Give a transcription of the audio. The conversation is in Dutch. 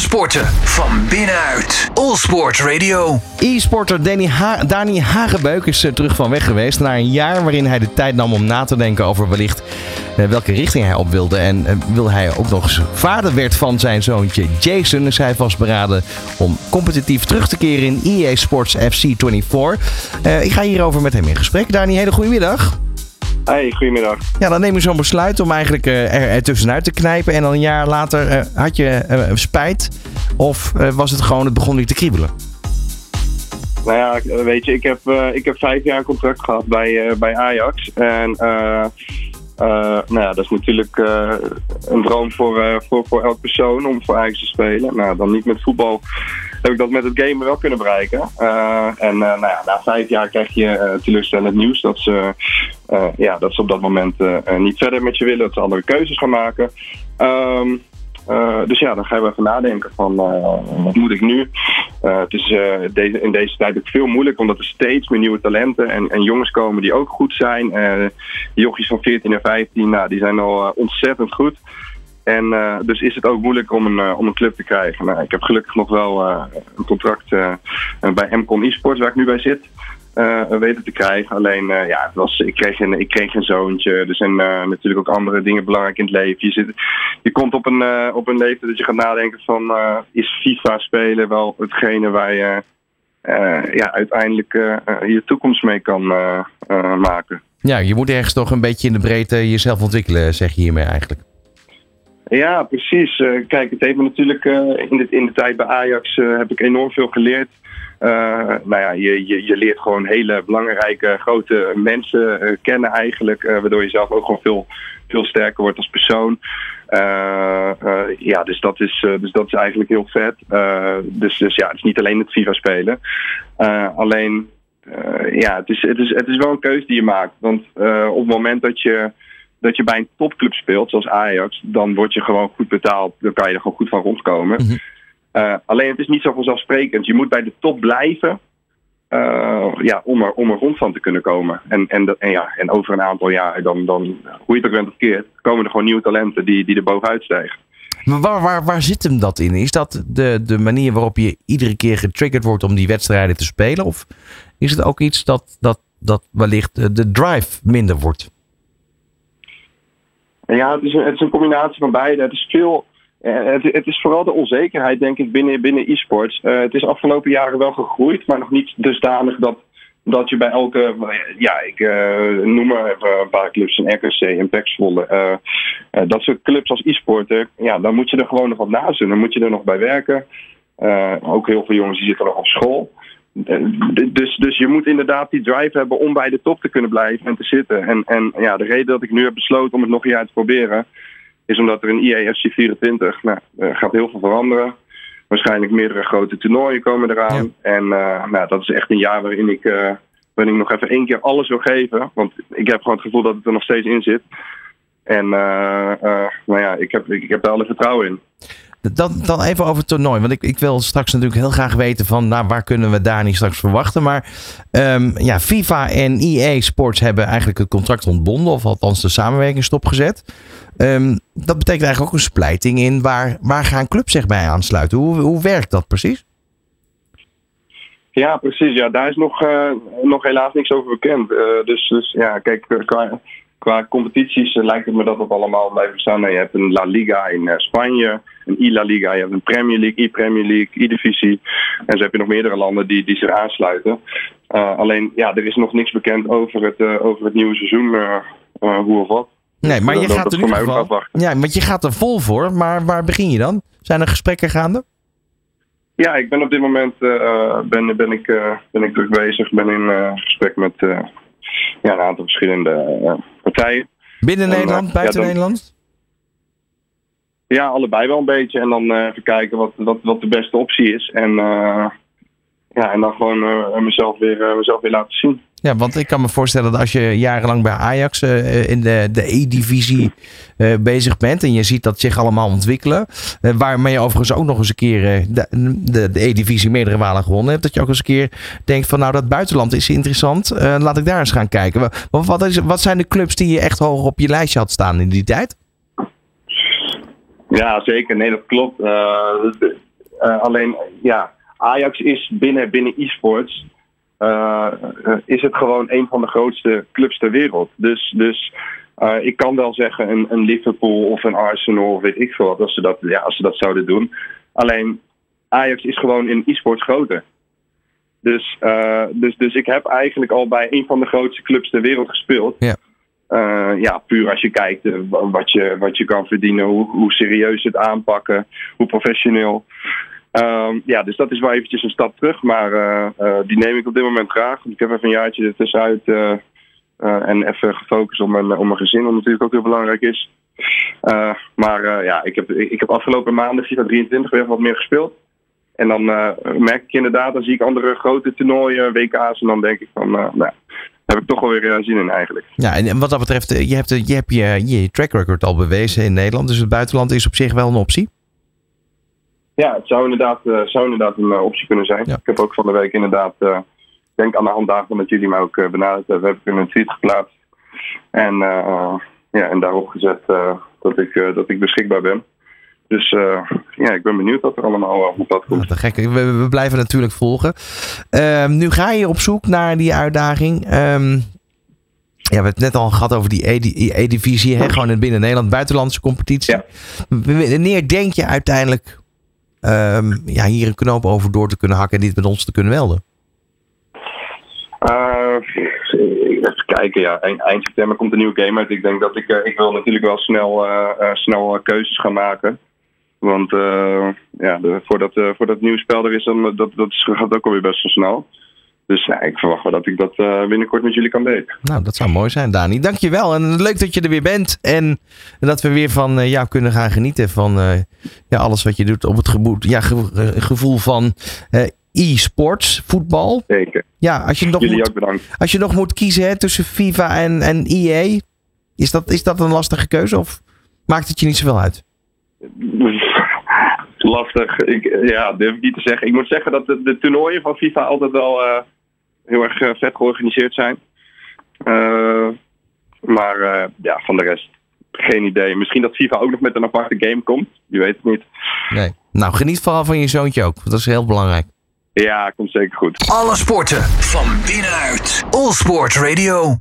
sporten van binnenuit. All Sport Radio. E-sporter Danny, ha Dani Hagebeuk is eh, terug van weg geweest na een jaar waarin hij de tijd nam om na te denken over wellicht eh, welke richting hij op wilde. En uh, wil hij ook nog eens vader werd van zijn zoontje Jason, is hij vastberaden om competitief terug te keren in EA Sports FC 24. ik ga hierover met hem in gesprek. Dani, hele goede middag. Hey, goedemiddag. Ja, dan neem je zo'n besluit om eigenlijk uh, er, er, tussenuit te knijpen. En dan een jaar later uh, had je uh, spijt? Of was het gewoon, het begon niet te kriebelen? Nou ja, weet je, ik heb, ik heb vijf jaar contract gehad bij, bij Ajax. En nou ja, dat is natuurlijk een droom voor, voor, voor elk persoon om voor Ajax te spelen. Nou, dan niet met voetbal heb ik dat met het gamen wel kunnen bereiken. en nou ja, na vijf jaar krijg je teleurstellend nieuws dat ze uh, ja, dat ze op dat moment uh, niet verder met je willen, dat ze andere keuzes gaan maken. Uh, dus ja, dan ga je wel even nadenken van wat moet ik nu? het is deze, in deze tijd ook veel moeilijk, omdat er steeds meer nieuwe talenten en, en jongens komen die ook goed zijn. jochies van 14 en 15, nou, die zijn al ontzettend goed. En dus is het ook moeilijk om een, om een club te krijgen. Nou, ik heb gelukkig nog wel een contract bij MCON eSports, waar ik nu bij zit weten te krijgen. Alleen, uh, ja, het was, ik, kreeg een, ik kreeg een zoontje. Er zijn uh, natuurlijk ook andere dingen belangrijk in het leven. Je, zit, je komt op een, op een leeftijd dat je gaat nadenken van... is FIFA spelen wel hetgene waar je ja, uiteindelijk je toekomst mee kan maken? Ja, je moet ergens toch een beetje in de breedte jezelf ontwikkelen, zeg je hiermee eigenlijk. Ja, precies. kijk, het heeft me natuurlijk in, de, in de tijd bij Ajax heb ik enorm veel geleerd. Uh, nou ja, je, je, je leert gewoon hele belangrijke, grote mensen uh, kennen eigenlijk. Uh, waardoor je zelf ook gewoon veel, veel sterker wordt als persoon. ja, dus dat, is, dus dat is eigenlijk heel vet. dus, dus ja, het is niet alleen het FIFA spelen. alleen, ja, het is, het, is, het is wel een keuze die je maakt. Want op het moment dat je dat je bij een topclub speelt, zoals Ajax, dan word je gewoon goed betaald. Dan kan je er gewoon goed van rondkomen. Mm uh, alleen het is niet zo vanzelfsprekend. Je moet bij de top blijven uh, ja, om, er, om er rond van te kunnen komen. En, en, en, ja, en over een aantal jaar, dan, dan, hoe je het ook bent of keert, komen er gewoon nieuwe talenten die, die er bovenuit stijgen. Maar waar, waar, waar zit hem dat in? Is dat de, de manier waarop je iedere keer getriggerd wordt om die wedstrijden te spelen? Of is het ook iets dat, dat, dat wellicht de drive minder wordt? Ja, het is, een, het is een combinatie van beide. Het is veel het, het, is vooral de onzekerheid, denk ik, binnen, binnen e-sports. Uh, het is afgelopen jaren wel gegroeid, maar nog niet dusdanig dat, dat je bij elke. Ja, ik noem maar even een paar clubs, een RKC, een Pexvolle. dat soort clubs als e-sporter, ja, dan moet je er gewoon nog wat naast doen. Dan moet je er nog bij werken. ook heel veel jongens die zitten nog op school. Dus, dus je moet inderdaad die drive hebben om bij de top te kunnen blijven en te zitten. En, en ja, de reden dat ik nu heb besloten om het nog een jaar te proberen is omdat er in IAFC 24 nou, er gaat heel veel veranderen. Waarschijnlijk meerdere grote toernooien komen eraan. En uh, nou, dat is echt een jaar waarin ik, uh, waarin ik nog even één keer alles wil geven. Want ik heb gewoon het gevoel dat het er nog steeds in zit. En nou ja, ik heb, ik, ik heb daar alle vertrouwen in. Dan, dan even over het toernooi. Want ik, ik wil straks natuurlijk heel graag weten van nou, waar kunnen we daar niet straks verwachten. Maar um, ja, FIFA en EA Sports hebben eigenlijk het contract ontbonden. Of althans de samenwerking stopgezet. Um, dat betekent eigenlijk ook een splijting in waar, waar gaan clubs zich bij aansluiten. Hoe, hoe werkt dat precies? Ja, precies. Ja, daar is nog, uh, nog helaas niks over bekend. Uh, dus, dus ja, kijk, qua, qua competities uh, lijkt het me dat het allemaal blijft bestaan. Nou, je hebt een La Liga in Spanje, een I-La Liga, je hebt een Premier League, I-Premier League, I-Divisie. En zo heb je nog meerdere landen die, die zich aansluiten. alleen, ja, er is nog niks bekend over het, over het nieuwe seizoen, hoe of wat. Nee, maar je gaat er nu geval, Ja, want je gaat er vol voor. Maar waar begin je dan? Zijn er gesprekken gaande? Ja, ik ben op dit moment ben, ben, ik, ben ik druk bezig. ben in gesprek met ja, een aantal verschillende partijen. Binnen Nederland, buiten Nederland? Ja, allebei wel een beetje. En dan even kijken wat, wat, wat de beste optie is. En, ja, en dan gewoon mezelf, weer, mezelf weer laten zien. Ja, want ik kan me voorstellen dat als je jarenlang bij Ajax uh, in de, de E-divisie uh, bezig bent en je ziet dat zich allemaal ontwikkelen, waarmee je overigens ook nog eens een keer de, de, E-divisie meerdere malen gewonnen hebt, dat je ook eens een keer denkt van nou dat buitenland is interessant, laat ik daar eens gaan kijken. Wat, wat, is, wat zijn de clubs die je echt hoog op je lijstje had staan in die tijd? Ja, zeker. Nee, dat klopt Eh, alleen, ja, Ajax is binnen, binnen e-sports. Eh, is het gewoon een van de grootste clubs ter wereld. Dus, dus eh, ik kan wel zeggen een, een Liverpool of een Arsenal of weet ik veel wat, als ze dat, ja, als ze dat zouden doen. Alleen Ajax is gewoon in e-sports groter. Dus, eh, dus, dus ik heb eigenlijk al bij een van de grootste clubs ter wereld gespeeld. Ja. Ja, puur als je kijkt wat, je, wat je kan verdienen, hoe, hoe serieus het aanpakken, hoe professioneel. Ehm, ja, dus dat is wel eventjes een stap terug, maar eh, eh, die neem ik op dit moment graag. Ik heb even een jaartje ertussenuit eh, eh, en even gefocust op mijn, op mijn gezin, wat natuurlijk ook heel belangrijk is. Maar ja, ik heb, ik heb afgelopen maanden FIFA 23 weer wat meer gespeeld. En dan merk ik inderdaad, dan zie ik andere grote toernooien, WK's, en dan denk ik van, nou, daar heb ik toch wel weer zin in eigenlijk. Ja, en wat dat betreft, je hebt, je, hebt je, je track record al bewezen in Nederland. Dus het buitenland is op zich wel een optie. Ja, het zou inderdaad, eh, zou inderdaad een eh, optie kunnen zijn. Ja. Ik heb ook van de week inderdaad, eh, denk aan de hand daarvan dat jullie mij ook benaderd hebben, heb ik een tweet geplaatst. En, ja, en daarop gezet dat, ik, dat ik beschikbaar ben. Dus ja, ik ben benieuwd wat er allemaal op dat komt. Nou, gek. We, we blijven natuurlijk volgen. Ehm, nu ga je op zoek naar die uitdaging. Ehm, ja, we hebben het net al gehad over die E- E-divisie. hè, gewoon in binnen Nederland, buitenlandse competitie. Ja. Wanneer denk je uiteindelijk ehm, ja, hier een knoop over door te kunnen hakken en dit met ons te kunnen melden? Eh, even kijken, ja. Eind, september komt een nieuwe game uit. Ik denk dat ik, eh, ik wil natuurlijk wel snel, eh, snel keuzes gaan maken. Want ja, de, voordat, voordat het nieuwe spel er is, dan, dat, dat gaat ook alweer best wel snel. Dus ik verwacht wel dat ik dat eh, binnenkort met jullie kan delen. Nou, dat zou mooi zijn, Dani. Dankjewel. En leuk dat je er weer bent. En dat we weer van eh, jou kunnen gaan genieten van eh, ja, alles wat je doet op het geboet, ja, ge- gevoel van e-sports, voetbal. Zeker. Ja, als je nog Jullie moet, ook bedankt. als je nog moet kiezen hè, tussen FIFA en, en EA, is dat, is dat een lastige keuze of maakt het je niet zoveel uit? Lastig. Ik, ja, durf ik niet te zeggen. Ik moet zeggen dat de, de toernooien van FIFA altijd wel heel erg eh, vet georganiseerd zijn. Eh, maar eh, ja, van de rest geen idee. Misschien dat FIFA ook nog met een aparte game komt. Je weet het niet. Nee. Nou, geniet vooral van je zoontje ook. want Dat is heel belangrijk. Ja, komt zeker goed. Alle sporten van binnenuit. All Sport Radio.